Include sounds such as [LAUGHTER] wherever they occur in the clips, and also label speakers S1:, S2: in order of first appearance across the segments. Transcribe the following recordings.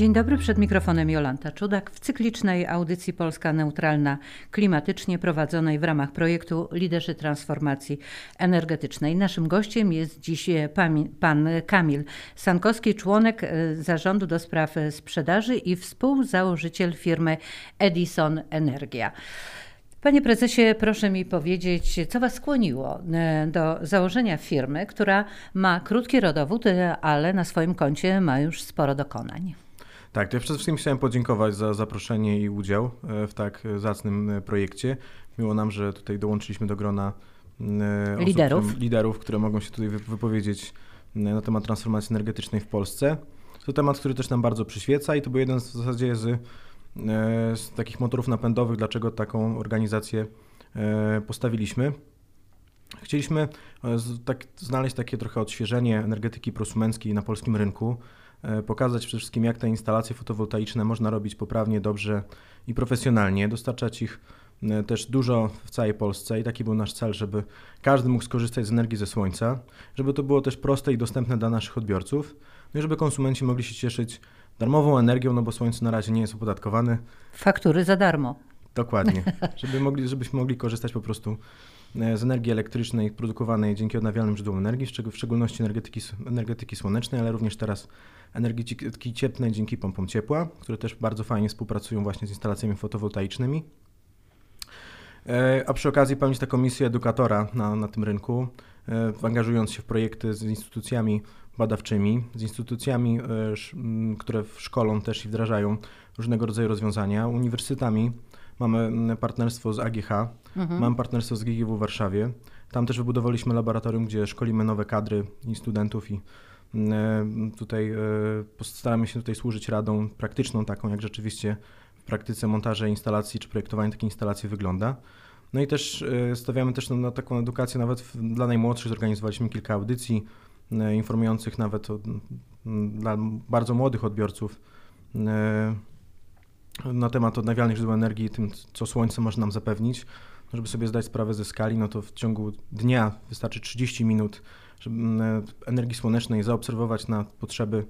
S1: Dzień dobry, przed mikrofonem Jolanta Czudak w cyklicznej audycji Polska Neutralna klimatycznie prowadzonej w ramach projektu Liderzy Transformacji Energetycznej. Naszym gościem jest dziś pan, pan Kamil Sankowski, członek e, zarządu do spraw sprzedaży i współzałożyciel firmy Edison Energia. Panie prezesie, proszę mi powiedzieć, co Was skłoniło e, do założenia firmy, która ma krótki rodowód, e, ale na swoim koncie ma już sporo dokonań.
S2: Tak, to ja przede wszystkim chciałem podziękować za zaproszenie i udział e, w tak zacnym projekcie. Miło nam, że tutaj dołączyliśmy do grona
S1: liderów,
S2: osób, liderów które mogą się tutaj wypowiedzieć na temat transformacji energetycznej w Polsce. To temat, który też nam bardzo przyświeca i to był jeden w zasadzie z E, z takich motorów napędowych, dlaczego taką organizację e, postawiliśmy. Chcieliśmy e, tak, znaleźć takie trochę odświeżenie energetyki prosumenckiej na polskim rynku, pokazać przede wszystkim, jak te instalacje fotowoltaiczne można robić poprawnie, dobrze i profesjonalnie, dostarczać ich też dużo w całej Polsce i taki był nasz cel, żeby każdy mógł skorzystać z energii ze słońca, żeby to było też proste i dostępne dla naszych odbiorców, no i żeby konsumenci mogli się cieszyć darmową energią, no bo słońce na razie nie jest opodatkowane.
S1: Faktury za darmo.
S2: Dokładnie, [LAUGHS] żeby mogli, żebyśmy mogli korzystać po prostu e, z energii elektrycznej produkowanej dzięki odnawialnym źródłom energii, w szczególności energetyki, energetyki słonecznej, ale również teraz energetyki cieplnej dzięki pompom ciepła, które też bardzo fajnie współpracują właśnie z instalacjami fotowoltaicznymi. E, a przy okazji pełnić taką misję edukatora na, na tym rynku, e, angażując się w projekty z instytucjami badawczymi, z instytucjami, e, które szkolą też i wdrażają różnego rodzaju rozwiązania, uniwersytetami. Mamy partnerstwo z AGH, mhm. mamy partnerstwo z GGW w Warszawie. Tam też wybudowaliśmy laboratorium, gdzie szkolimy nowe kadry i studentów i tutaj staramy się tutaj służyć radą praktyczną taką, jak rzeczywiście w praktyce montaże instalacji czy projektowanie takiej instalacji wygląda. No i też e, stawiamy też na, taką edukację nawet dla najmłodszych. Zorganizowaliśmy kilka audycji e, informujących nawet o, dla bardzo młodych odbiorców e, na temat odnawialnych źródeł energii tym, co słońce może nam zapewnić. No, żeby sobie zdać sprawę ze skali, no to w ciągu dnia wystarczy 30 minut żeby energii słonecznej zaobserwować na potrzeby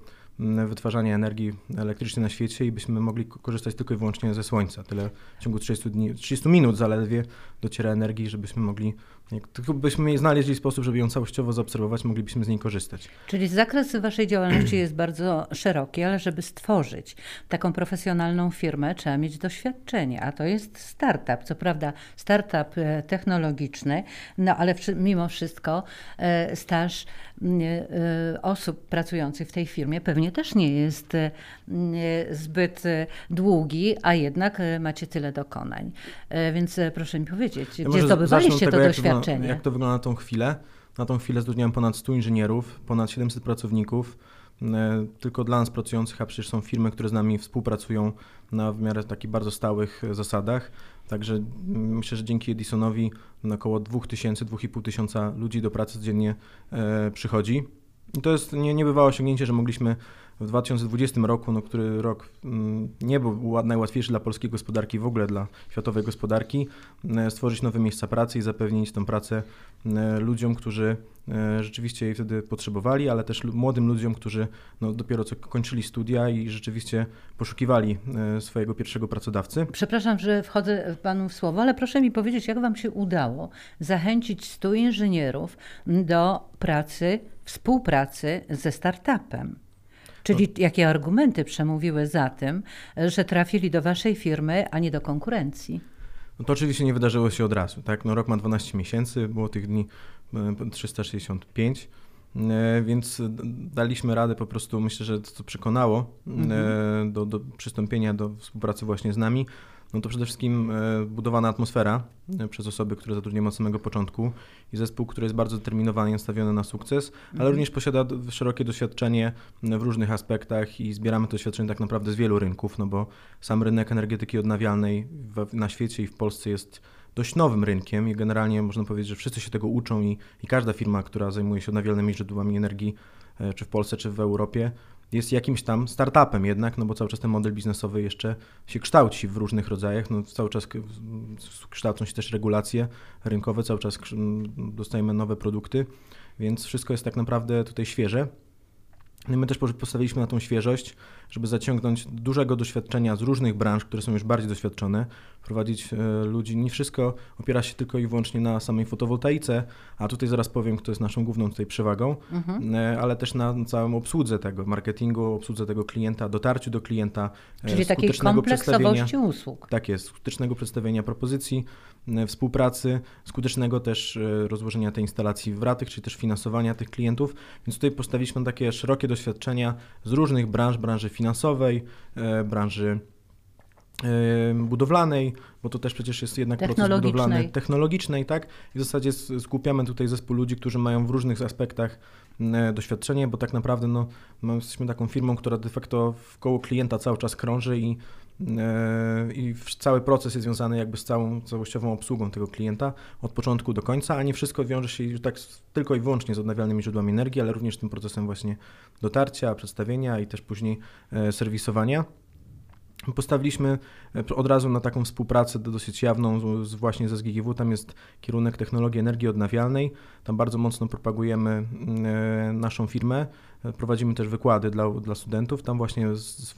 S2: wytwarzania energii elektrycznej na świecie i byśmy mogli korzystać tylko i wyłącznie ze słońca. Tyle w ciągu 30, dni, 30 minut zaledwie dociera energii, żebyśmy mogli, jak tylko byśmy znaleźli sposób, żeby ją całościowo zaobserwować, moglibyśmy z niej korzystać.
S1: Czyli zakres waszej działalności jest bardzo szeroki, ale żeby stworzyć taką profesjonalną firmę, trzeba mieć doświadczenie, a to jest startup. Co prawda startup e, technologiczny, no ale mimo wszystko e, staż e, osób pracujących w tej firmie pewnie też nie jest zbyt długi, a jednak macie tyle dokonań. Więc proszę mi powiedzieć, ja gdzie zdobywaliście to jak
S2: jak to wygląda na tą chwilę? Na tą chwilę zatrudniałem ponad 100 inżynierów, ponad 700 pracowników, tylko dla nas pracujących, a przecież są firmy, które z nami współpracują na w miarę takich bardzo stałych zasadach. Także myślę, że dzięki Edisonowi około 2000, 2500 ludzi do pracy codziennie przychodzi. I to jest nie, niebywałe osiągnięcie, że mogliśmy w 2020 roku, no, który rok mm, nie był najłatwiejszy dla polskiej gospodarki, w ogóle dla światowej gospodarki, e, stworzyć nowe miejsca pracy i zapewnić tę pracę e, ludziom, którzy e, rzeczywiście jej wtedy potrzebowali, ale też młodym ludziom, którzy no, dopiero co kończyli studia i rzeczywiście poszukiwali swojego pierwszego pracodawcy.
S1: Przepraszam, że wchodzę panu w słowo, ale proszę mi powiedzieć, jak wam się udało zachęcić 100 inżynierów do pracy, współpracy ze startupem? Czyli no. jakie argumenty przemówiły za tym, że trafili do waszej firmy, a nie do konkurencji?
S2: No to oczywiście nie wydarzyło się od razu. Tak? No rok ma 12 miesięcy, było tych dni 365. E, e, więc daliśmy radę po prostu, myślę, że to przekonało mhm. do, do przystąpienia do współpracy właśnie z nami no to przede wszystkim e, budowana atmosfera e, przez osoby, które zatrudniamy od samego początku i zespół, który jest bardzo zdeterminowany i nastawiony na sukces, ale mhm. również posiada szerokie doświadczenie w różnych aspektach i zbieramy to doświadczenie tak naprawdę z wielu rynków, no bo sam rynek energetyki odnawialnej na świecie i w Polsce jest dość nowym rynkiem i generalnie można powiedzieć, że wszyscy się tego uczą i, i każda firma, która zajmuje się odnawialnymi źródłami energii, e, czy w Polsce, czy w Europie, jest jakimś tam startupem jednak, no bo cały czas ten model biznesowy jeszcze się kształci w różnych rodzajach, no cały czas kształcą się też regulacje rynkowe, cały czas dostajemy nowe produkty, więc wszystko jest tak naprawdę tutaj świeże. No my też postawiliśmy na tą świeżość, żeby zaciągnąć dużego doświadczenia z różnych branż, które są już bardziej doświadczone, prowadzić e, ludzi. Nie wszystko opiera się tylko i wyłącznie na samej fotowoltaice, a tutaj zaraz powiem, kto jest naszą główną tutaj przewagą, mhm. E, ale też na całym obsłudze tego, marketingu, obsłudze tego klienta, dotarciu do klienta.
S1: E, Czyli takiej kompleksowości usług.
S2: Tak jest, skutecznego przedstawienia propozycji, współpracy, skutecznego też rozłożenia tej instalacji w ratych, czyli też finansowania tych klientów. Więc tutaj postawiliśmy takie szerokie doświadczenia z różnych branż, branży finansowej, branży budowlanej, bo to też przecież jest jednak proces budowlany technologicznej, tak? I w zasadzie skupiamy tutaj zespół ludzi, którzy mają w różnych aspektach doświadczenie, bo tak naprawdę no, my jesteśmy taką firmą, która de facto w koło klienta cały czas krąży i, i cały proces jest związany jakby z całą całościową obsługą tego klienta od początku do końca, a nie wszystko wiąże się tak tylko i wyłącznie z odnawialnymi źródłami energii, ale również tym procesem właśnie dotarcia, przedstawienia i też później e, serwisowania. Postawiliśmy e, od razu na taką współpracę dosyć jawną z, właśnie ze SGGW. Tam jest kierunek technologii energii odnawialnej. Tam bardzo mocno propagujemy e, naszą firmę. E, prowadzimy też wykłady dla, dla studentów. Tam właśnie z,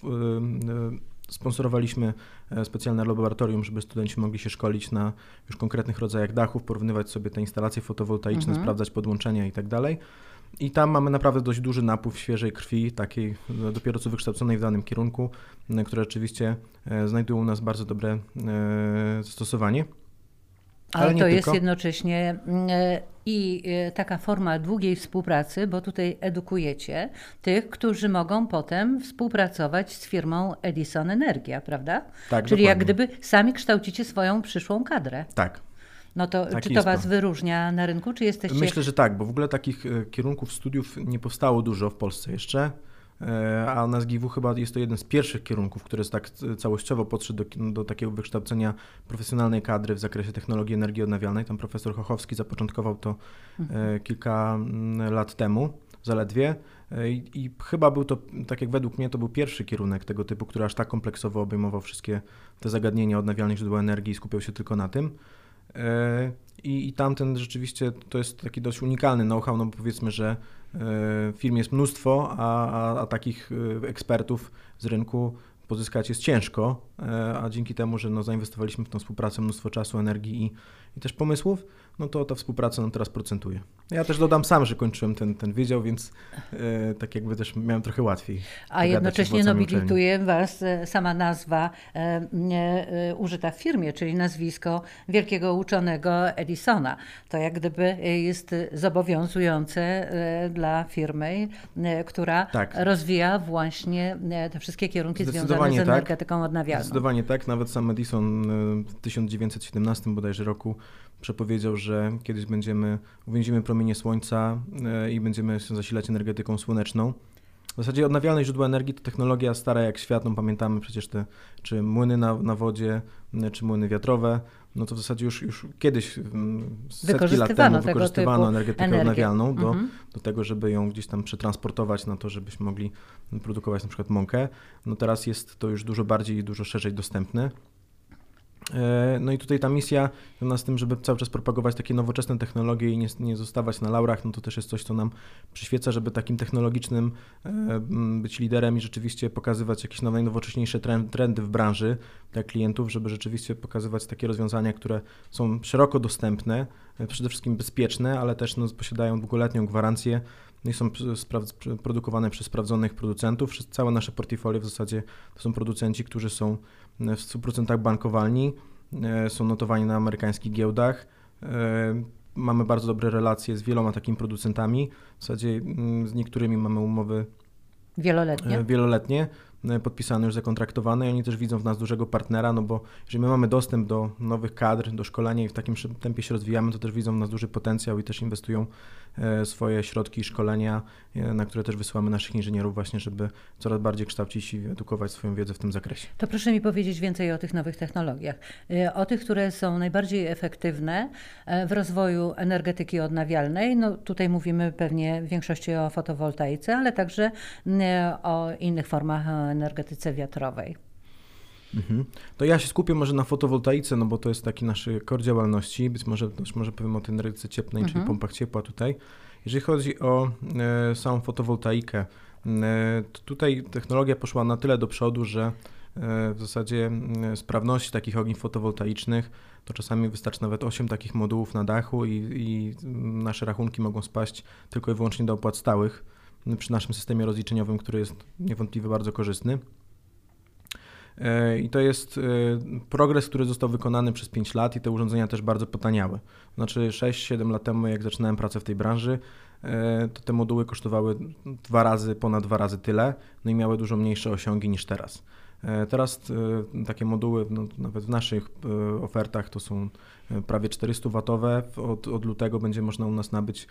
S2: sponsorowaliśmy specjalne laboratorium, żeby studenci mogli się szkolić na już konkretnych rodzajach dachów, porównywać sobie te instalacje fotowoltaiczne, mhm. sprawdzać podłączenia i tak dalej. I tam mamy naprawdę dość duży napływ świeżej krwi, takiej no, dopiero co wykształconej w danym kierunku, które oczywiście e, znajdują u nas bardzo dobre e, zastosowanie.
S1: Ale, to jest tylko. jednocześnie e, i taka forma długiej współpracy, bo tutaj edukujecie tych, którzy mogą potem współpracować z firmą Edison Energia, prawda?
S2: Tak,
S1: Czyli
S2: dokładnie.
S1: jak gdyby sami kształcicie swoją przyszłą kadrę.
S2: Tak,
S1: no to tak czy to Was wyróżnia na rynku, czy jesteście...
S2: Myślę, że tak, bo w ogóle takich e, kierunków studiów nie powstało dużo w Polsce jeszcze, e, a na SGW chyba jest to jeden z pierwszych kierunków, który tak całościowo podszedł do, do takiego wykształcenia profesjonalnej kadry w zakresie technologii energii odnawialnej. Tam profesor Chochowski zapoczątkował to mhm. kilka mm, lat temu, zaledwie. I, I, chyba był to, tak jak według mnie, to był pierwszy kierunek tego typu, który aż tak kompleksowo obejmował wszystkie te zagadnienia odnawialnych źródeł energii i skupiał się tylko na tym. E, I, I tamten rzeczywiście to jest taki dość unikalny know-how, no bo powiedzmy, że e, firm jest mnóstwo, a, a, a takich e, ekspertów z rynku pozyskać jest ciężko, a dzięki temu, że no, zainwestowaliśmy w tą współpracę mnóstwo czasu, energii i, i też pomysłów, no to ta współpraca nam teraz procentuje. Ja też dodam sam, że kończyłem ten, ten wydział, więc e, tak jakby też miałem trochę łatwiej.
S1: A jednocześnie nobilituje Was e, sama nazwa e, e, użyta w firmie, czyli nazwisko wielkiego uczonego Edisona. To jak gdyby jest zobowiązujące e, dla firmy, e, która tak. rozwija właśnie te wszystkie kierunki związane z tak. energetyką tak. odnawialną.
S2: Zdecydowanie tak. Nawet sam Edison w 1917 bodajże roku przepowiedział, że kiedyś będziemy, uwięzimy promienie słońca e, i będziemy się zasilać energetyką słoneczną. W zasadzie odnawialne źródła energii to technologia stara jak świat, no pamiętamy przecież te czy młyny na, na wodzie, czy młyny wiatrowe, no to w zasadzie już, już kiedyś setki lat temu wykorzystywano energetykę energię. odnawialną do, mhm. do tego, żeby ją gdzieś tam przetransportować na to, żebyśmy mogli produkować na przykład mąkę. No teraz jest to już dużo bardziej i dużo szerzej dostępne. E, no i tutaj ta misja związana z tym, żeby cały czas propagować takie nowoczesne technologie i nie, nie zostawać na laurach, no to też jest coś, co nam przyświeca, żeby takim technologicznym e, być liderem i rzeczywiście pokazywać jakieś nowe, najnowocześniejsze trendy w branży dla klientów, żeby rzeczywiście pokazywać takie rozwiązania, które są szeroko dostępne, e, przede wszystkim bezpieczne, ale też no, posiadają długoletnią gwarancję no i są produkowane przez sprawdzonych producentów. Całe nasze portfolio w zasadzie to są producenci, którzy są w 100% bankowalni, e, są notowani na amerykańskich giełdach. E, mamy bardzo dobre relacje z wieloma takimi producentami. W zasadzie mm, z niektórymi mamy umowy
S1: wieloletnie.
S2: E, wieloletnie. E, podpisane, już zakontraktowane i oni też widzą w nas dużego partnera, no bo jeżeli my mamy dostęp do nowych kadr, do szkolenia i w takim tempie się rozwijamy, to też widzą w nas duży potencjał i też inwestują e, swoje środki szkolenia, e, na które też wysyłamy naszych inżynierów właśnie, żeby coraz bardziej kształcić i edukować swoją wiedzę w tym zakresie.
S1: To proszę mi powiedzieć więcej o tych nowych technologiach, o tych, które są najbardziej efektywne w rozwoju energetyki odnawialnej. No tutaj mówimy pewnie w większości o fotowoltaice, ale także o innych formach energetyce wiatrowej.
S2: Mhm. To ja się skupię może na fotowoltaice, no bo to jest taki nasz kor działalności. Być może może powiem o tej energetyce cieplnej, mhm. czyli pompach ciepła tutaj. Jeżeli chodzi o e, samą fotowoltaikę, Tutaj technologia poszła na tyle do przodu, że w zasadzie sprawności takich ogniw fotowoltaicznych to czasami wystarczy nawet 8 takich modułów na dachu i, i nasze rachunki mogą spaść tylko i wyłącznie do opłat stałych przy naszym systemie rozliczeniowym, który jest niewątpliwie bardzo korzystny. E, I to jest e, progres, który został wykonany przez 5 lat i te urządzenia też bardzo potaniały. Znaczy 6-7 lat temu, jak zaczynałem pracę w tej branży, e, to te moduły kosztowały dwa razy, ponad dwa razy tyle, no i miały dużo mniejsze osiągi niż teraz. Teraz takie moduły, no, nawet w naszych ofertach, to są prawie 400 watowe. Od, od lutego będzie można u nas nabyć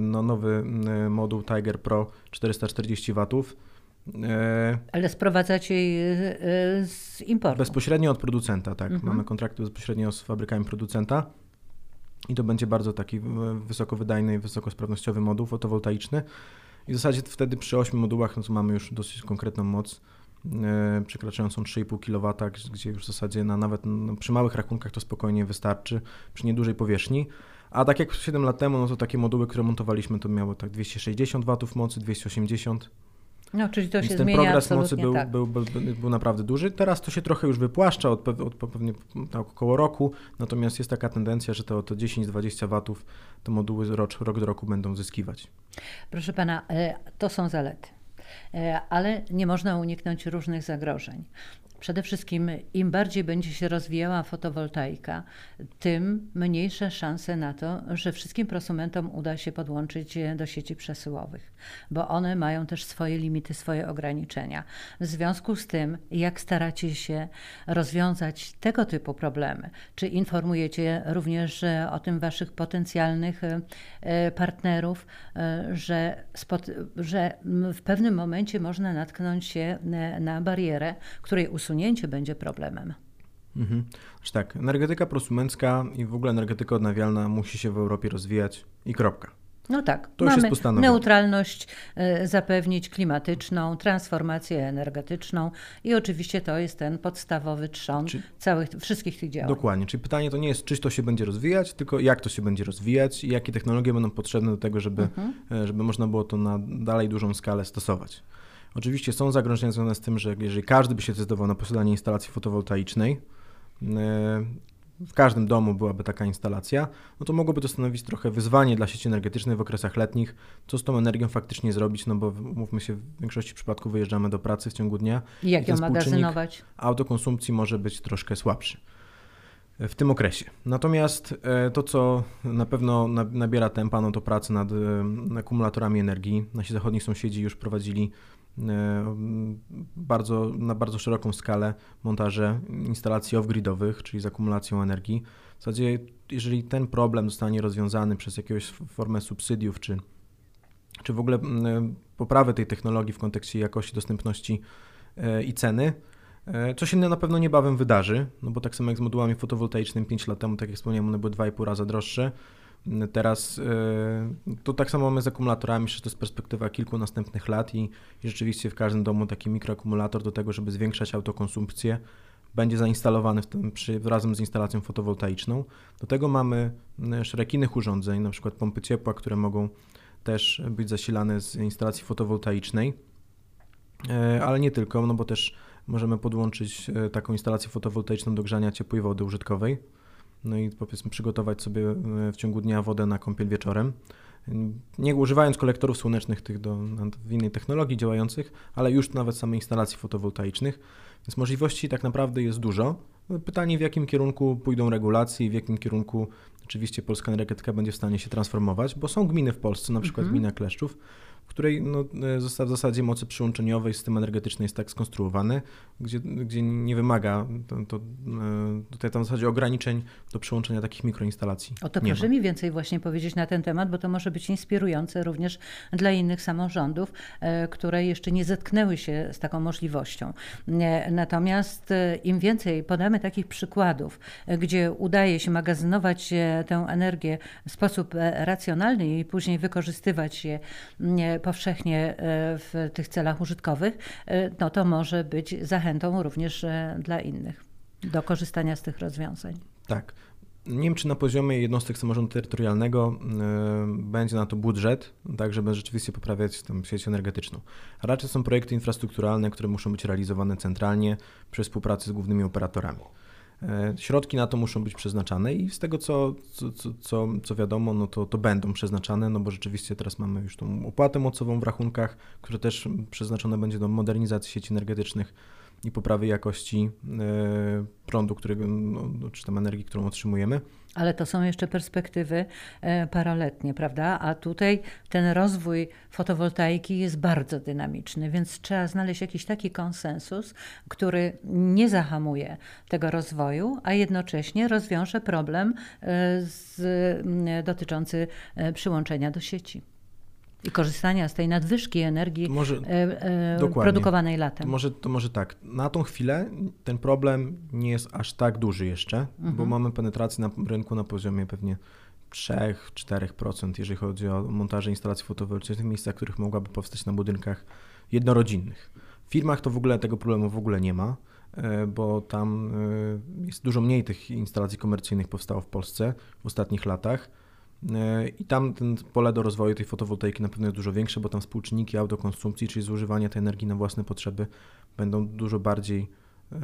S2: no, nowy moduł Tiger Pro 440 watów
S1: Ale sprowadzacie je e, z importu?
S2: Bezpośrednio od producenta, tak. Mhm. Mamy kontrakty bezpośrednio z fabrykami producenta. I to będzie bardzo taki wysokowydajny i wysokosprawnościowy moduł fotowoltaiczny. I w zasadzie wtedy przy 8 modułach no mamy już dosyć konkretną moc, e, przekraczającą 3,5 kW, gdzie już w zasadzie na, nawet no, przy małych rachunkach to spokojnie wystarczy, przy niedużej powierzchni. A tak jak 7 lat temu, no to takie moduły, które montowaliśmy, to miały tak 260 W mocy, 280
S1: no, czyli to
S2: Więc
S1: się
S2: ten
S1: zmienia
S2: progres mocy był,
S1: tak.
S2: był, był, był, naprawdę duży. Teraz to się trochę już wypłaszcza od, od pewnie tak około roku, natomiast jest taka tendencja, że to, to 10-20 watów te moduły rok, rok do roku będą zyskiwać.
S1: Proszę pana, e, to są zalety e, ale nie można uniknąć różnych zagrożeń. Przede wszystkim im bardziej będzie się rozwijała fotowoltaika, tym mniejsze szanse na to, że wszystkim prosumentom uda się podłączyć do sieci przesyłowych, bo one mają też swoje limity, swoje ograniczenia. W związku z tym, jak staracie się rozwiązać tego typu problemy, czy informujecie również o tym waszych potencjalnych e, partnerów, e, że, że w pewnym momencie można natknąć się na barierę, której usunięcie będzie problemem.
S2: Mhm. Znaczy tak, energetyka prosumencka i w ogóle energetyka odnawialna musi się w Europie rozwijać i kropka.
S1: No tak, to mamy neutralność y, zapewnić klimatyczną, transformację energetyczną i oczywiście to jest ten podstawowy trzon czy, całych, wszystkich tych działań.
S2: Dokładnie, czyli pytanie to nie jest, czy to się będzie rozwijać, tylko jak to się będzie rozwijać i jakie technologie będą potrzebne do tego, żeby, mhm. E, żeby można było to na dalej dużą skalę stosować. Oczywiście są zagrożenia związane z tym, że jeżeli każdy by się zdecydował na posiadanie instalacji fotowoltaicznej, e, w każdym domu byłaby taka instalacja, no to mogłoby to stanowić trochę wyzwanie dla sieci energetycznej w okresach letnich, co z tą energią faktycznie zrobić, no bo mówmy się, w większości przypadków wyjeżdżamy do pracy w ciągu dnia.
S1: I jak ją magazynować?
S2: Autokonsumpcji może być troszkę słabszy w tym okresie. Natomiast e, to, co na pewno nabiera tempa, no to prace nad akumulatorami energii. Nasi zachodni sąsiedzi już prowadzili E, bardzo, na bardzo szeroką skalę montaże instalacji off-gridowych, czyli z akumulacją energii. W zasadzie, jeżeli ten problem zostanie rozwiązany przez jakąś formę subsydiów, czy, czy w ogóle poprawę tej technologii w kontekście jakości, dostępności e, i ceny, e, co się na pewno niebawem wydarzy, no bo tak samo jak z modułami fotowoltaicznymi 5 lat temu, tak jak wspomniałem, one były 2,5 razy droższe. Teraz e, to tak samo mamy z akumulatorami, że to jest perspektywa kilku następnych lat i, i rzeczywiście w każdym domu taki mikroakumulator do tego, żeby zwiększać autokonsumpcję, będzie zainstalowany w tym, przy, razem z instalacją fotowoltaiczną. Do tego mamy szereg innych urządzeń, na przykład pompy ciepła, które mogą też być zasilane z instalacji fotowoltaicznej, e, ale nie tylko, no bo też możemy podłączyć taką instalację fotowoltaiczną do grzania ciepłej wody użytkowej no i powiedzmy przygotować sobie e, w ciągu dnia wodę na kąpiel wieczorem. Nie używając kolektorów słonecznych tych do, w innej technologii działających, ale już nawet samej instalacji fotowoltaicznych, więc możliwości tak naprawdę jest dużo. Pytanie w jakim kierunku pójdą regulacje i w jakim kierunku oczywiście polska energetyka będzie w stanie się transformować, bo są gminy w Polsce, na przykład -hmm. gmina Kleszczów, której no, e, w zasadzie mocy przyłączeniowej system energetyczny jest tak skonstruowany, gdzie, gdzie nie wymaga to, to, e, tutaj tam w zasadzie ograniczeń do przyłączenia takich mikroinstalacji.
S1: O to proszę ma. mi więcej właśnie powiedzieć na ten temat, bo to może być inspirujące również dla innych samorządów, e, które jeszcze nie zetknęły się z taką możliwością. Natomiast im więcej podamy takich przykładów, gdzie udaje się magazynować tę energię w sposób racjonalny i później wykorzystywać je powszechnie e, w tych celach użytkowych, e, no to może być zachętą również e, dla innych do korzystania z tych rozwiązań.
S2: Tak. Nie wiem, czy na poziomie jednostek samorządu terytorialnego y, będzie na to budżet, tak żeby rzeczywiście poprawiać tę sieć energetyczną. Raczej są projekty infrastrukturalne, które muszą być realizowane centralnie przy współpracy z głównymi operatorami. E, środki na to muszą być przeznaczane i z tego co, co, co, co wiadomo, no to, to będą przeznaczane, no bo rzeczywiście teraz mamy już tą opłatę mocową w rachunkach, która też przeznaczona będzie do modernizacji sieci energetycznych i poprawy jakości e, prądu, którego, no, czy tam energii, którą otrzymujemy.
S1: Ale to są jeszcze perspektywy e, paroletnie, prawda? A tutaj ten rozwój fotowoltaiki jest bardzo dynamiczny, więc trzeba znaleźć jakiś taki konsensus, który nie zahamuje tego rozwoju, a jednocześnie rozwiąże problem e, z, dotyczący przyłączenia do sieci i korzystania z tej nadwyżki energii może, e, e, produkowanej latem.
S2: To może, to może tak. Na tą chwilę ten problem nie jest aż tak duży jeszcze, mhm. bo mamy penetrację na rynku na poziomie pewnie 3-4%, jeżeli chodzi o montaże instalacji fotowoltaicznych w miejscach, których mogłaby powstać na budynkach jednorodzinnych. W firmach to w ogóle tego problemu w ogóle nie ma, e, bo tam jest dużo mniej tych instalacji komercyjnych powstało w Polsce w ostatnich latach E, I tam ten pole do rozwoju tej fotowoltaiki na pewno jest dużo większe, bo tam współczynniki autokonsumpcji, czyli zużywanie tej energii na własne potrzeby, będą dużo bardziej e,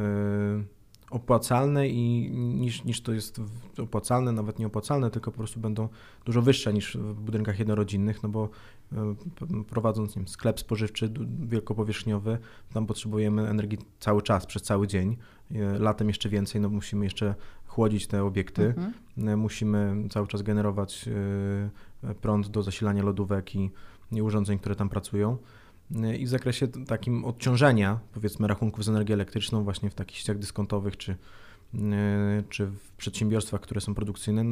S2: opłacalne i niż, niż to jest opłacalne, nawet nie opłacalne, tylko po prostu będą dużo wyższe niż w budynkach jednorodzinnych, no bo e, prowadząc nie wiem, sklep spożywczy wielkopowierzchniowy, tam potrzebujemy energii cały czas, przez cały dzień, latem jeszcze więcej, no musimy jeszcze chłodzić te obiekty. Mhm. E, musimy cały czas generować e, prąd do zasilania lodówek i, i urządzeń, które tam pracują. E, I w zakresie takim odciążenia, powiedzmy, rachunków z energią elektryczną, właśnie w takich sieciach dyskontowych czy, czy w przedsiębiorstwach, które są produkcyjne,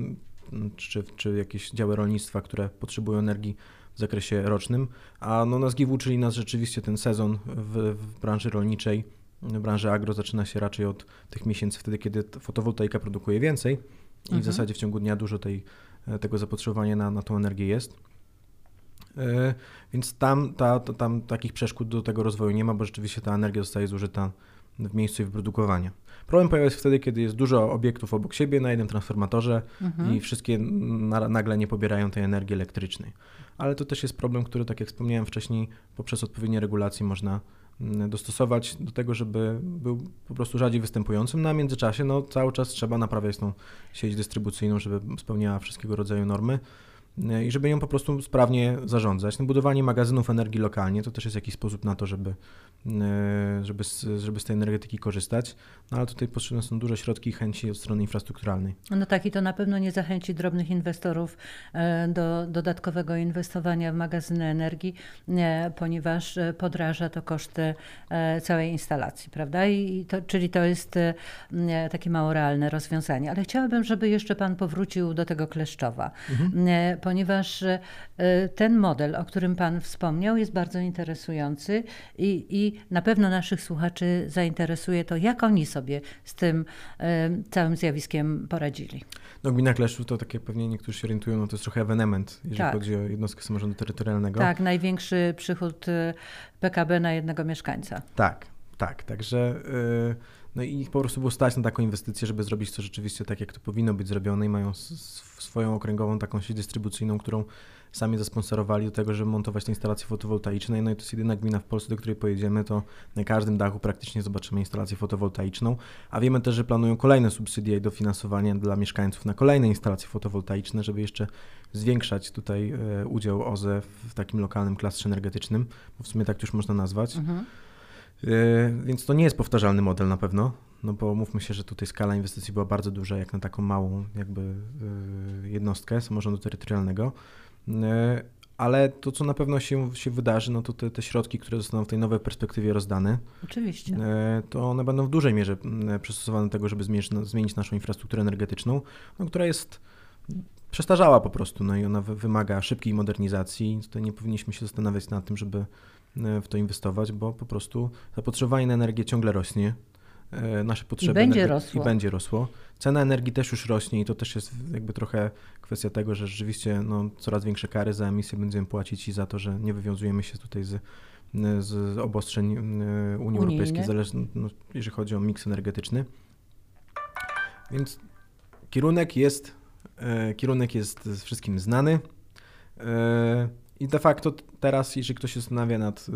S2: czy, czy jakieś działy rolnictwa, które potrzebują energii w zakresie rocznym. A no, na SGIW uczyli nas rzeczywiście ten sezon w, w branży rolniczej branży agro zaczyna się raczej od tych miesięcy wtedy, kiedy fotowoltaika produkuje więcej i mhm. w zasadzie w ciągu dnia dużo tej, e, tego zapotrzebowania na, na tą energię jest. E, więc tam, ta, ta, tam takich przeszkód do tego rozwoju nie ma, bo rzeczywiście ta energia zostaje zużyta w miejscu jej wyprodukowania. Problem pojawia się wtedy, kiedy jest dużo obiektów obok siebie na jednym transformatorze mhm. i wszystkie na, nagle nie pobierają tej energii elektrycznej. Ale to też jest problem, który, tak jak wspomniałem wcześniej, poprzez odpowiednie regulacje można dostosować do tego, żeby był po prostu rzadziej występującym. No, międzyczasie no, cały czas trzeba naprawiać tą sieć dystrybucyjną, żeby spełniała wszystkiego rodzaju normy i żeby ją po prostu sprawnie zarządzać. No, budowanie magazynów energii lokalnie to też jest jakiś sposób na to, żeby, e, żeby, z, żeby z tej energetyki korzystać, no, ale tutaj potrzebne są duże środki i chęci od strony infrastrukturalnej.
S1: No tak i to na pewno nie zachęci drobnych inwestorów e, do dodatkowego inwestowania w magazyny energii, ponieważ e, podraża to koszty całej instalacji, prawda? I to, czyli to jest takie mało realne rozwiązanie. Ale chciałabym, żeby jeszcze Pan powrócił do tego Kleszczowa. Mhm ponieważ e, ten model, o którym Pan wspomniał, jest bardzo interesujący i, i na pewno naszych słuchaczy zainteresuje to, jak oni sobie z tym e, całym zjawiskiem poradzili.
S2: No gmina Kleszczów to tak jak pewnie niektórzy się orientują, no to jest trochę ewenement, jeżeli tak. chodzi o jednostkę samorządu terytorialnego.
S1: Tak, największy przychód e, PKB na jednego mieszkańca.
S2: Tak, tak, także... Yy no i ich po prostu było stać na taką inwestycję, żeby zrobić to rzeczywiście tak, jak to powinno być zrobione i mają swoją okręgową taką sieć dystrybucyjną, którą sami zasponsorowali do tego, żeby montować te instalacje fotowoltaiczne. No i to jest jedyna gmina w Polsce, do której pojedziemy, to na każdym dachu praktycznie zobaczymy instalację fotowoltaiczną, a wiemy też, że planują kolejne subsydie i dofinansowanie dla mieszkańców na kolejne instalacje fotowoltaiczne, żeby jeszcze zwiększać tutaj e, udział OZE w takim lokalnym klastrze energetycznym, bo w sumie tak już można nazwać. Mhm. E, więc to nie jest powtarzalny model na pewno, no bo mówmy się, że tutaj skala inwestycji była bardzo duża, jak na taką małą jakby e, jednostkę samorządu terytorialnego. E, ale to, co na pewno się, się wydarzy, no to te, te środki, które zostaną w tej nowej perspektywie rozdane,
S1: Oczywiście.
S2: to one będą w dużej mierze przystosowane do tego, żeby zmienić, zmienić naszą infrastrukturę energetyczną, no, która jest przestarzała po prostu, no i ona wymaga szybkiej modernizacji. Tutaj nie powinniśmy się zastanawiać nad tym, żeby w to inwestować, bo po prostu zapotrzebowanie na energię ciągle rośnie. E, nasze potrzeby
S1: I będzie rosło.
S2: I będzie rosło. Cena energii też już rośnie i to też jest jakby trochę kwestia tego, że rzeczywiście no, coraz większe kary za emisję będziemy płacić i za to, że nie wywiązujemy się tutaj z, z obostrzeń e, Unii Europejskiej, zależnie, no, jeżeli chodzi o miks energetyczny. Więc kierunek jest, kierunek jest wszystkim znany. I de facto teraz, jeżeli ktoś się zastanawia nad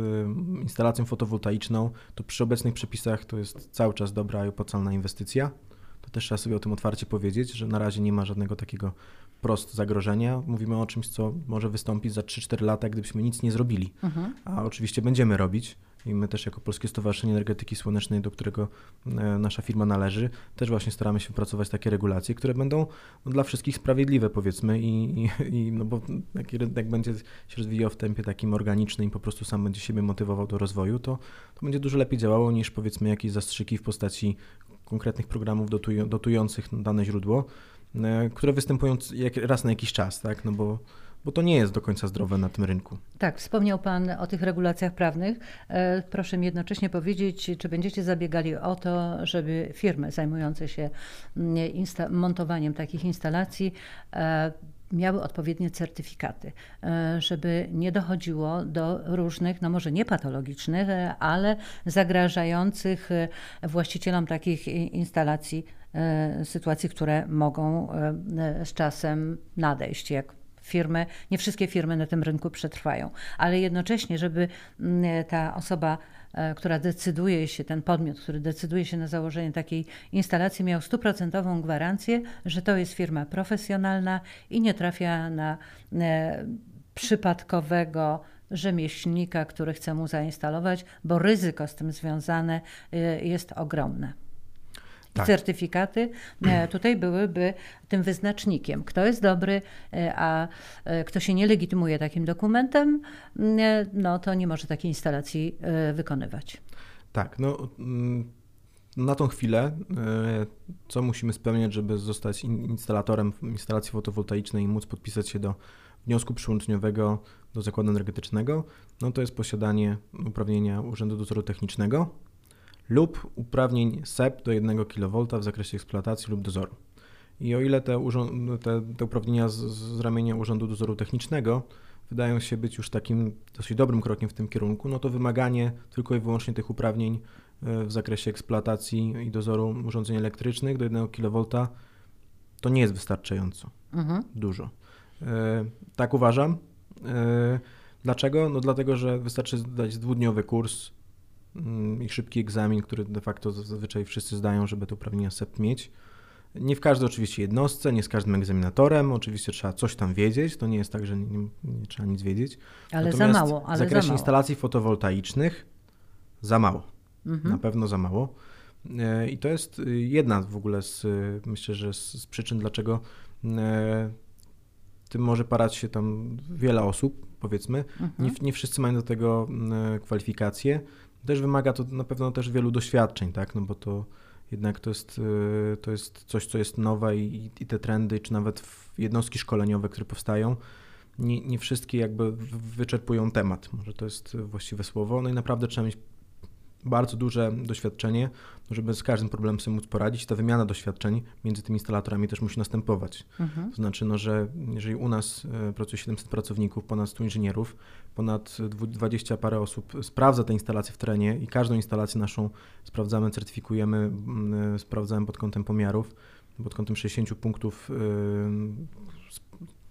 S2: instalacją fotowoltaiczną, to przy obecnych przepisach to jest cały czas dobra i opłacalna inwestycja. To też trzeba sobie o tym otwarcie powiedzieć, że na razie nie ma żadnego takiego prost zagrożenia. Mówimy o czymś, co może wystąpić za 3-4 lata, gdybyśmy nic nie zrobili. Mhm. A oczywiście będziemy robić. I my też jako Polskie Stowarzyszenie Energetyki Słonecznej, do którego e, nasza firma należy, też właśnie staramy się wypracować takie regulacje, które będą no, dla wszystkich sprawiedliwe powiedzmy i, i, no bo jak rynek będzie się rozwijał w tempie takim organicznym i po prostu sam będzie siebie motywował do rozwoju, to, to będzie dużo lepiej działało niż powiedzmy jakieś zastrzyki w postaci konkretnych programów dotują, dotujących dane źródło, e, które występują raz na jakiś czas, tak? No bo, bo to nie jest do końca zdrowe na tym rynku.
S1: Tak, wspomniał Pan o tych regulacjach prawnych. E, proszę mi jednocześnie powiedzieć, czy będziecie zabiegali o to, żeby firmy zajmujące się mm, montowaniem takich instalacji e, miały odpowiednie certyfikaty, e, żeby nie dochodziło do różnych, no może nie patologicznych, ale zagrażających właścicielom takich instalacji sytuacji, które mogą z czasem nadejść, jak firmy, nie wszystkie firmy na tym rynku przetrwają, ale jednocześnie, żeby mm, ta osoba E, która decyduje się, ten podmiot, który decyduje się na założenie takiej instalacji, miał stuprocentową gwarancję, że to jest firma profesjonalna i nie trafia na e, przypadkowego rzemieślnika, który chce mu zainstalować, bo ryzyko z tym związane e, jest ogromne tak. certyfikaty e, tutaj byłyby tym wyznacznikiem. Kto jest dobry, e, a e, kto się nie legitymuje takim dokumentem, no to nie może takiej instalacji wykonywać.
S2: Tak, no mm, na tą chwilę, co musimy spełniać, żeby zostać instalatorem instalacji fotowoltaicznej i móc podpisać się do wniosku przyłączniowego do zakładu energetycznego, no to jest posiadanie uprawnienia Urzędu Dozoru Technicznego, lub uprawnień SEP do 1 kV w zakresie eksploatacji lub dozoru. I o ile te, te, te uprawnienia z, z ramienia Urzędu Dozoru Technicznego wydają się być już takim dosyć dobrym krokiem w tym kierunku, no to wymaganie tylko i wyłącznie tych uprawnień e, w zakresie eksploatacji i dozoru urządzeń elektrycznych do 1 kV to nie jest wystarczająco mhm. dużo. E, tak uważam. E, dlaczego? No dlatego, że wystarczy zdać dwudniowy kurs i szybki egzamin, który de facto zazwyczaj wszyscy zdają, żeby to uprawnienia SEP mieć. Nie w każdej oczywiście jednostce, nie z każdym egzaminatorem, oczywiście trzeba coś tam wiedzieć, to nie jest tak, że nie, nie, trzeba nic wiedzieć.
S1: Ale Natomiast za mało, ale
S2: w zakresie
S1: mało.
S2: instalacji fotowoltaicznych za mało, mhm. na pewno za mało. E, I to jest y, jedna w ogóle z, y, myślę, że z, przyczyn, dlaczego e, tym może parać się tam wiele osób, powiedzmy. Mhm. Nie, nie wszyscy mają do tego kwalifikacje. Też wymaga to na pewno też wielu doświadczeń, tak, no bo to jednak to jest, y, to jest coś, co jest nowe i, i te trendy, czy nawet jednostki szkoleniowe, które powstają, nie, nie wszystkie jakby wyczerpują temat. Może to jest właściwe słowo. No i naprawdę trzeba mieć bardzo duże doświadczenie, żeby z każdym problemem sobie móc poradzić. Ta wymiana doświadczeń między tymi instalatorami też musi następować. Mhm. To znaczy, no, że jeżeli u nas e, pracuje 700 pracowników, ponad 100 inżynierów, ponad 20 parę osób sprawdza te instalacje w terenie i każdą instalację naszą sprawdzamy, certyfikujemy, e, sprawdzamy pod kątem pomiarów, pod kątem 60 punktów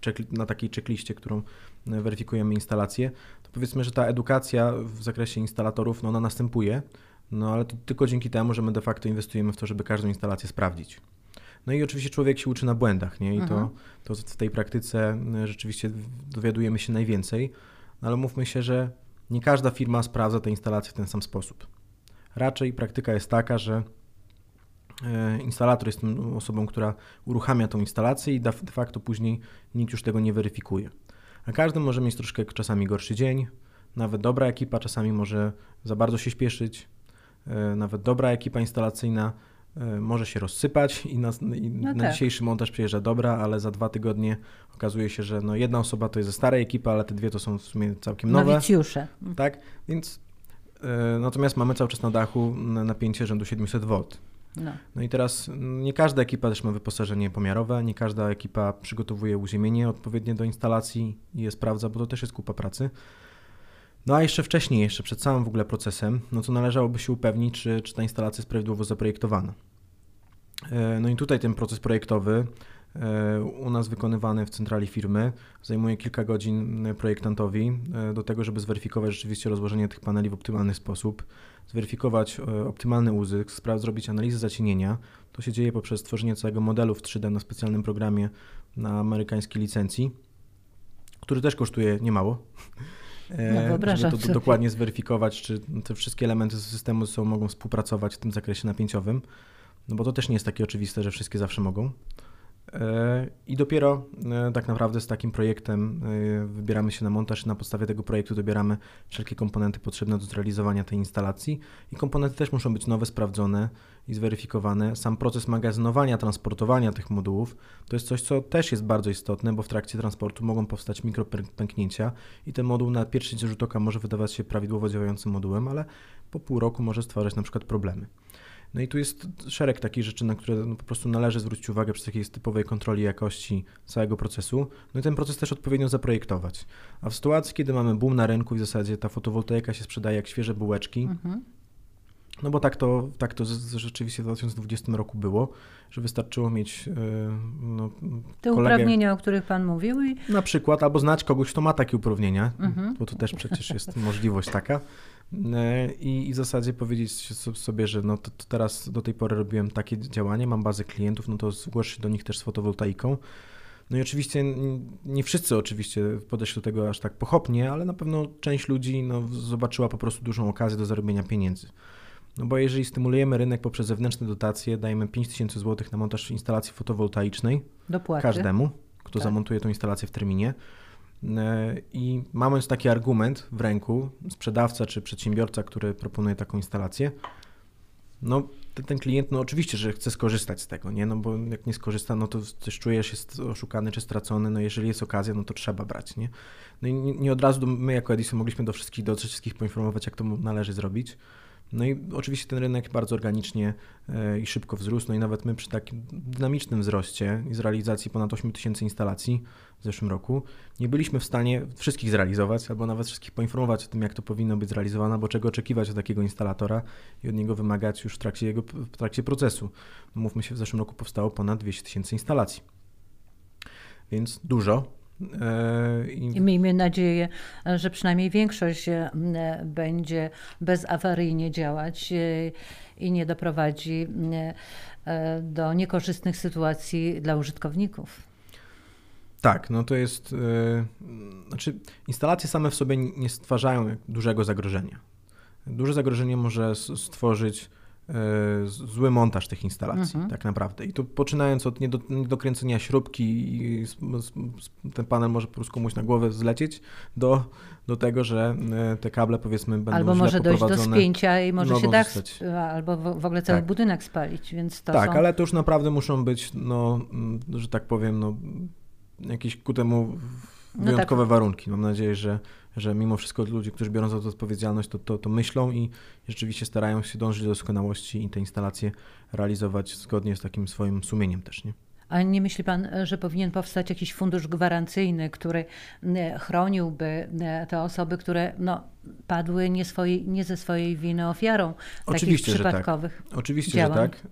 S2: e, na takiej checkliście, którą weryfikujemy instalację, to powiedzmy, że ta edukacja w zakresie instalatorów, no ona następuje, no ale to tylko dzięki temu, że my de facto inwestujemy w to, żeby każdą instalację sprawdzić. No i oczywiście człowiek się uczy na błędach, nie? I to, mhm. to w tej praktyce e, rzeczywiście dowiadujemy się najwięcej, no ale mówmy się, że nie każda firma sprawdza te instalacje w ten sam sposób. Raczej praktyka jest taka, że e, instalator jest tą osobą, która uruchamia tą instalację i de facto później nikt już tego nie weryfikuje. A każdy może mieć troszkę czasami gorszy dzień, nawet dobra ekipa czasami może za bardzo się śpieszyć, e, nawet dobra ekipa instalacyjna e, może się rozsypać i na, i no na tak. dzisiejszy montaż przyjeżdża dobra, ale za dwa tygodnie okazuje się, że no jedna osoba to jest ze starej ekipy, ale te dwie to są w sumie całkiem nowe.
S1: Nowicjusze.
S2: Tak, więc e, natomiast mamy cały czas na dachu napięcie rzędu 700 V. No. no i teraz mm, nie każda ekipa też ma wyposażenie pomiarowe, nie każda ekipa przygotowuje uziemienie odpowiednie do instalacji i je sprawdza, bo to też jest kupa pracy. No a jeszcze wcześniej, jeszcze przed całym w ogóle procesem, no to należałoby się upewnić, czy, czy ta instalacja jest prawidłowo zaprojektowana. No i tutaj ten proces projektowy u nas wykonywany w centrali firmy zajmuje kilka godzin projektantowi do tego, żeby zweryfikować rzeczywiście rozłożenie tych paneli w optymalny sposób, zweryfikować optymalny uzysk, zrobić analizę zacienienia. To się dzieje poprzez tworzenie całego modelu w 3D na specjalnym programie na amerykańskiej licencji, który też kosztuje niemało. [LAUGHS]
S1: No,
S2: żeby to dokładnie zweryfikować, czy te wszystkie elementy systemu sobą mogą współpracować w tym zakresie napięciowym, no bo to też nie jest takie oczywiste, że wszystkie zawsze mogą. I dopiero e, tak naprawdę z takim projektem e, wybieramy się na montaż i na podstawie tego projektu dobieramy wszelkie komponenty potrzebne do zrealizowania tej instalacji. I komponenty też muszą być nowe, sprawdzone i zweryfikowane. Sam proces magazynowania, transportowania tych modułów to jest coś, co też jest bardzo istotne, bo w trakcie transportu mogą powstać mikropęknięcia i ten moduł na pierwszy rzut oka może wydawać się prawidłowo działającym modułem, ale po pół roku może stwarzać na przykład problemy. No i tu jest szereg takich rzeczy, na które no po prostu należy zwrócić uwagę przy takiej typowej kontroli jakości całego procesu. No i ten proces też odpowiednio zaprojektować. A w sytuacji, kiedy mamy boom na rynku i w zasadzie ta fotowoltaika się sprzedaje jak świeże bułeczki, mhm. No bo tak to, tak to rzeczywiście w 2020 roku było, że wystarczyło mieć yy, no,
S1: te kolegę, uprawnienia, o których Pan mówił. I...
S2: Na przykład, albo znać kogoś, kto ma takie uprawnienia, mhm. bo to też przecież jest [LAUGHS] możliwość taka. E, i, i w zasadzie powiedzieć sobie, że no to, to, teraz do tej pory robiłem takie działanie, mam bazę klientów, no to zgłoś się do nich też z fotowoltaiką. No i oczywiście nie wszyscy oczywiście podeszli do tego aż tak pochopnie, ale na pewno część ludzi no, zobaczyła po prostu dużą okazję do zarobienia pieniędzy. No bo jeżeli stymulujemy rynek poprzez zewnętrzne dotacje, dajemy 5000 zł na montaż instalacji fotowoltaicznej
S1: Dopłaty.
S2: każdemu, kto tak. zamontuje tą instalację w terminie, E, I mając taki argument w ręku, sprzedawca czy przedsiębiorca, który proponuje taką instalację, no ten, ten, klient, no oczywiście, że chce skorzystać z tego, nie? No bo jak nie skorzysta, no to coś czuje się oszukany czy stracony, no jeżeli jest okazja, no to trzeba brać, nie? No i nie, nie od razu my jako Edison mogliśmy do wszystkich, do wszystkich poinformować, jak to należy zrobić. No i oczywiście ten rynek bardzo organicznie e, i szybko wzrósł, no i nawet my przy takim dynamicznym wzroście i z realizacji ponad 8 tysięcy instalacji w zeszłym roku nie byliśmy w stanie wszystkich zrealizować, albo nawet wszystkich poinformować o tym, jak to powinno być zrealizowane, bo czego oczekiwać od takiego instalatora i od niego wymagać już w trakcie, jego, w trakcie procesu. Mówmy się, w zeszłym roku powstało ponad 200 tysięcy instalacji. Więc dużo,
S1: I miejmy nadzieję, że przynajmniej większość e, będzie bezawaryjnie działać e, i nie doprowadzi do niekorzystnych sytuacji dla użytkowników.
S2: Tak, no to jest. Znaczy, instalacje same w sobie nie stwarzają dużego zagrożenia. Duże zagrożenie może stworzyć E, zły montaż tych instalacji, mhm. tak naprawdę. I tu poczynając od niedokręcenia śrubki i ten panel może po prostu komuś na głowę zlecieć, do, do tego, że e, te kable powiedzmy będą
S1: Albo może dojść do spięcia i może się dach, albo w ogóle cały tak. budynek spalić, więc to
S2: Tak,
S1: są...
S2: ale to już naprawdę muszą być, no, że tak powiem, no, jakieś ku temu wyjątkowe no tak. warunki. Mam nadzieję, że że mimo wszystko ludzie, którzy biorą za to odpowiedzialność, to, to, to myślą i rzeczywiście starają się dążyć do doskonałości i te instalacje realizować zgodnie z takim swoim sumieniem też, nie?
S1: A nie myśli Pan, że powinien powstać jakiś fundusz gwarancyjny, który chroniłby te osoby, które no, padły nie, swojej, nie ze swojej winy ofiarą Oczywiście, takich przypadkowych
S2: że tak. Oczywiście,
S1: działań.
S2: że tak.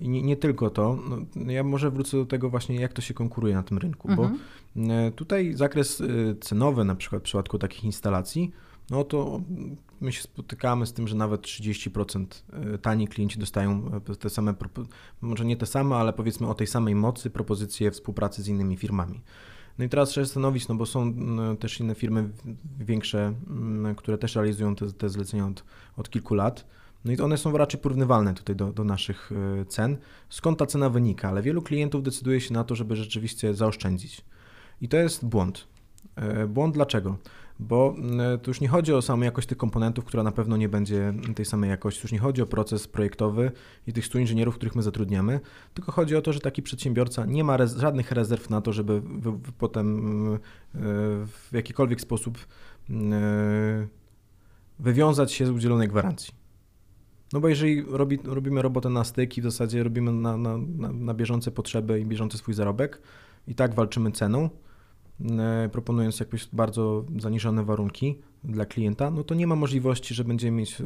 S2: E, I nie, nie tylko to. No, ja może wrócę do tego właśnie, jak to się konkuruje na tym rynku, mhm. bo e, tutaj zakres e, cenowy na przykład w przypadku takich instalacji, no to my się spotykamy z tym, że nawet 30% tani klienci dostają te same, może nie te same, ale powiedzmy o tej samej mocy propozycje współpracy z innymi firmami. No i teraz trzeba zastanowić, no bo są też inne firmy większe, które też realizują te, te zlecenia od, od kilku lat. No i one są raczej porównywalne tutaj do, do naszych y, cen. Skąd ta cena wynika? Ale wielu klientów decyduje się na to, żeby rzeczywiście zaoszczędzić. I to jest błąd. E, błąd dlaczego? bo mm, to już nie chodzi o samą jakość tych komponentów, która na pewno nie będzie tej samej jakości. Już nie chodzi o proces projektowy i tych 100 inżynierów, których my zatrudniamy, tylko chodzi o to, że taki przedsiębiorca nie ma rez żadnych rezerw na to, żeby potem e, w jakikolwiek sposób mm, e, wywiązać się z udzielonej gwarancji. No bo jeżeli robi, robimy robotę na styk i w zasadzie robimy na, na, na, na bieżące potrzeby i bieżący swój zarobek i tak walczymy ceną, E, proponując jakieś bardzo zaniżone warunki, dla klienta, no to nie ma możliwości, że będziemy mieć e,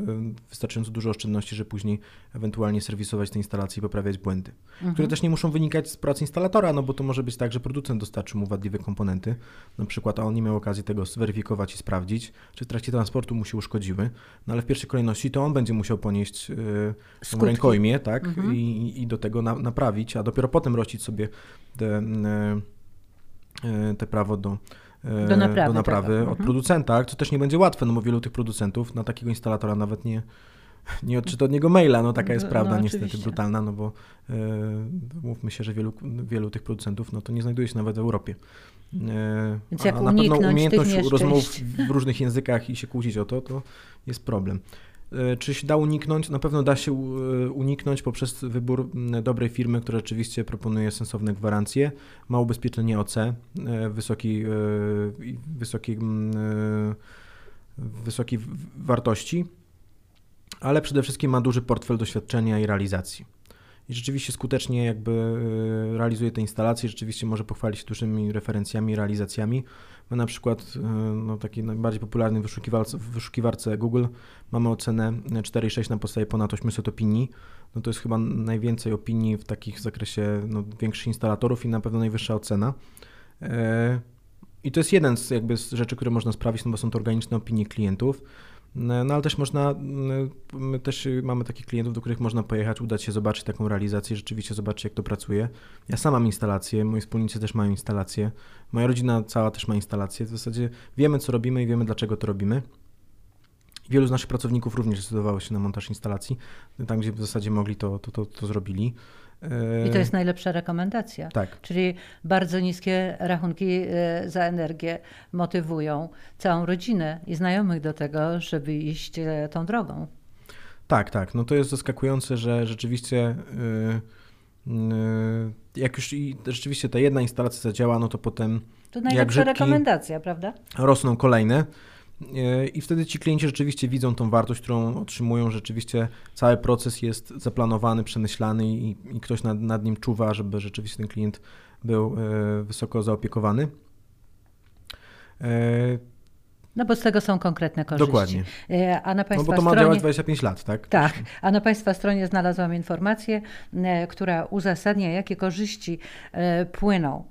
S2: wystarczająco dużo oszczędności, że później ewentualnie serwisować te instalacje i poprawiać błędy, mhm. które też nie muszą wynikać z pracy instalatora, no bo to może być tak, że producent dostarczy mu wadliwe komponenty, na przykład, a on nie miał okazji tego zweryfikować i sprawdzić, czy w trakcie transportu mu się uszkodziły, no ale w pierwszej kolejności to on będzie musiał ponieść yy, rękojmie, tak, mhm. I, i, do tego na, naprawić, a dopiero potem rościć sobie te, yy, te prawo do
S1: E, do naprawy,
S2: do naprawy od mhm. producenta, co też nie będzie łatwe, no bo wielu tych producentów na takiego instalatora nawet nie, nie odczyta od niego maila, no taka jest no, prawda no, niestety brutalna, no bo e, mówmy się, że wielu, wielu tych producentów no to nie znajduje się nawet w Europie.
S1: E, Więc jak a na pewno umiejętność
S2: rozmów w różnych językach i się kłócić o to, to jest problem. E, czy się da uniknąć? Na pewno da się e, uniknąć poprzez wybór dobrej firmy, która rzeczywiście proponuje sensowne gwarancje, ma ubezpieczenie OC, e, wysokiej, wysokiej, wysokiej wartości, ale przede wszystkim ma duży portfel doświadczenia i realizacji i rzeczywiście skutecznie jakby e, realizuje te instalacje, rzeczywiście może pochwalić się dużymi referencjami, realizacjami. My na przykład, e, no, takiej najbardziej popularnej wyszukiwarce, wyszukiwarce Google mamy ocenę 4,6 na podstawie ponad 800 opinii. No to jest chyba najwięcej opinii w takich zakresie no, większych instalatorów i na pewno najwyższa ocena. E, I to jest jeden z jakby z rzeczy, które można sprawić, no bo są to organiczne opinie klientów. No, no ale też można, my też mamy takich klientów, do których można pojechać, udać się, zobaczyć taką realizację, rzeczywiście zobaczyć jak to pracuje. Ja sam mam instalację, moi wspólnicy też mają instalację, moja rodzina cała też ma instalację. W zasadzie wiemy co robimy i wiemy dlaczego to robimy. Wielu z naszych pracowników również zdecydowało się na montaż instalacji. Tam, gdzie w zasadzie mogli, to, to, to, to zrobili.
S1: I to jest najlepsza rekomendacja.
S2: Tak.
S1: Czyli bardzo niskie rachunki e, za energię motywują całą rodzinę i znajomych do tego, żeby iść e, tą drogą.
S2: Tak, tak. No to jest zaskakujące, że rzeczywiście yy, yy, jak już i rzeczywiście ta jedna instalacja zadziała, no to potem
S1: to najlepsza rekomendacja, prawda?
S2: Rosną kolejne. I wtedy ci klienci rzeczywiście widzą tą wartość, którą otrzymują. Rzeczywiście cały proces jest zaplanowany, przemyślany i, i ktoś nad, nad nim czuwa, żeby rzeczywiście ten klient był e, wysoko zaopiekowany.
S1: No bo z tego są konkretne korzyści.
S2: Dokładnie.
S1: E, a na Państwa
S2: no bo to ma
S1: stronie...
S2: działać 25 lat, tak?
S1: Tak. A na Państwa stronie znalazłam informację, e, która uzasadnia, jakie korzyści e, płyną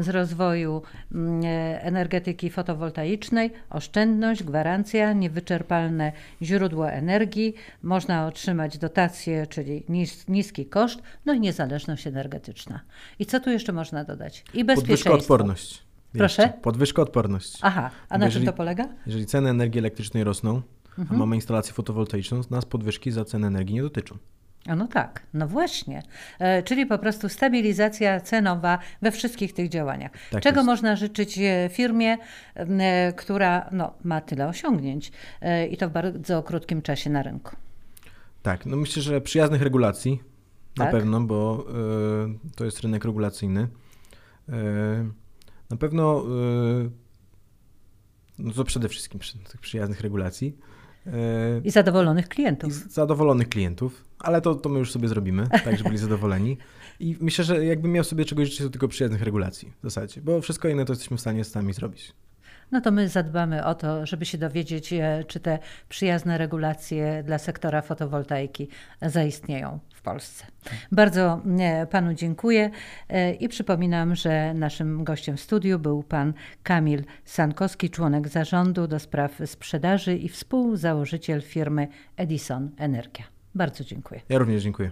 S1: z rozwoju mm, energetyki fotowoltaicznej. Oszczędność, gwarancja, niewyczerpalne źródło energii, można otrzymać dotacje, czyli nis niski koszt, no i niezależność energetyczna. I co tu jeszcze można dodać? I bezpieczeństwo.
S2: Podwyżka odporność.
S1: Proszę?
S2: Podwyżka odporności.
S1: Aha, a na jeżeli, czym to polega?
S2: Jeżeli ceny energii elektrycznej rosną, mhm. a mamy instalację fotowoltaiczną, nas podwyżki za cenę energii nie dotyczą.
S1: A no tak, no właśnie. E, czyli po prostu stabilizacja cenowa we wszystkich tych działaniach. Tak Czego jest. można życzyć e, firmie, e, która no, ma tyle osiągnięć e, i to w bardzo krótkim czasie na rynku?
S2: Tak, no myślę, że przyjaznych regulacji na tak? pewno, bo e, to jest rynek regulacyjny. Na pewno yy, no to przede wszystkim przy tych przyjaznych regulacji.
S1: Yy, I zadowolonych klientów.
S2: I zadowolonych klientów, ale to, to my już sobie zrobimy, tak, żeby byli zadowoleni. I myślę, że jakbym miał sobie czegoś życzyć, to tylko przyjaznych regulacji w zasadzie, bo wszystko inne to jesteśmy w stanie sami zrobić
S1: no to my zadbamy o to, żeby się dowiedzieć, e, czy te przyjazne regulacje dla sektora fotowoltaiki zaistnieją w Polsce. Bardzo e, Panu dziękuję e, i przypominam, że naszym gościem w studiu był Pan Kamil Sankowski, członek zarządu do spraw sprzedaży i współzałożyciel firmy Edison Energia. Bardzo dziękuję.
S2: Ja również dziękuję.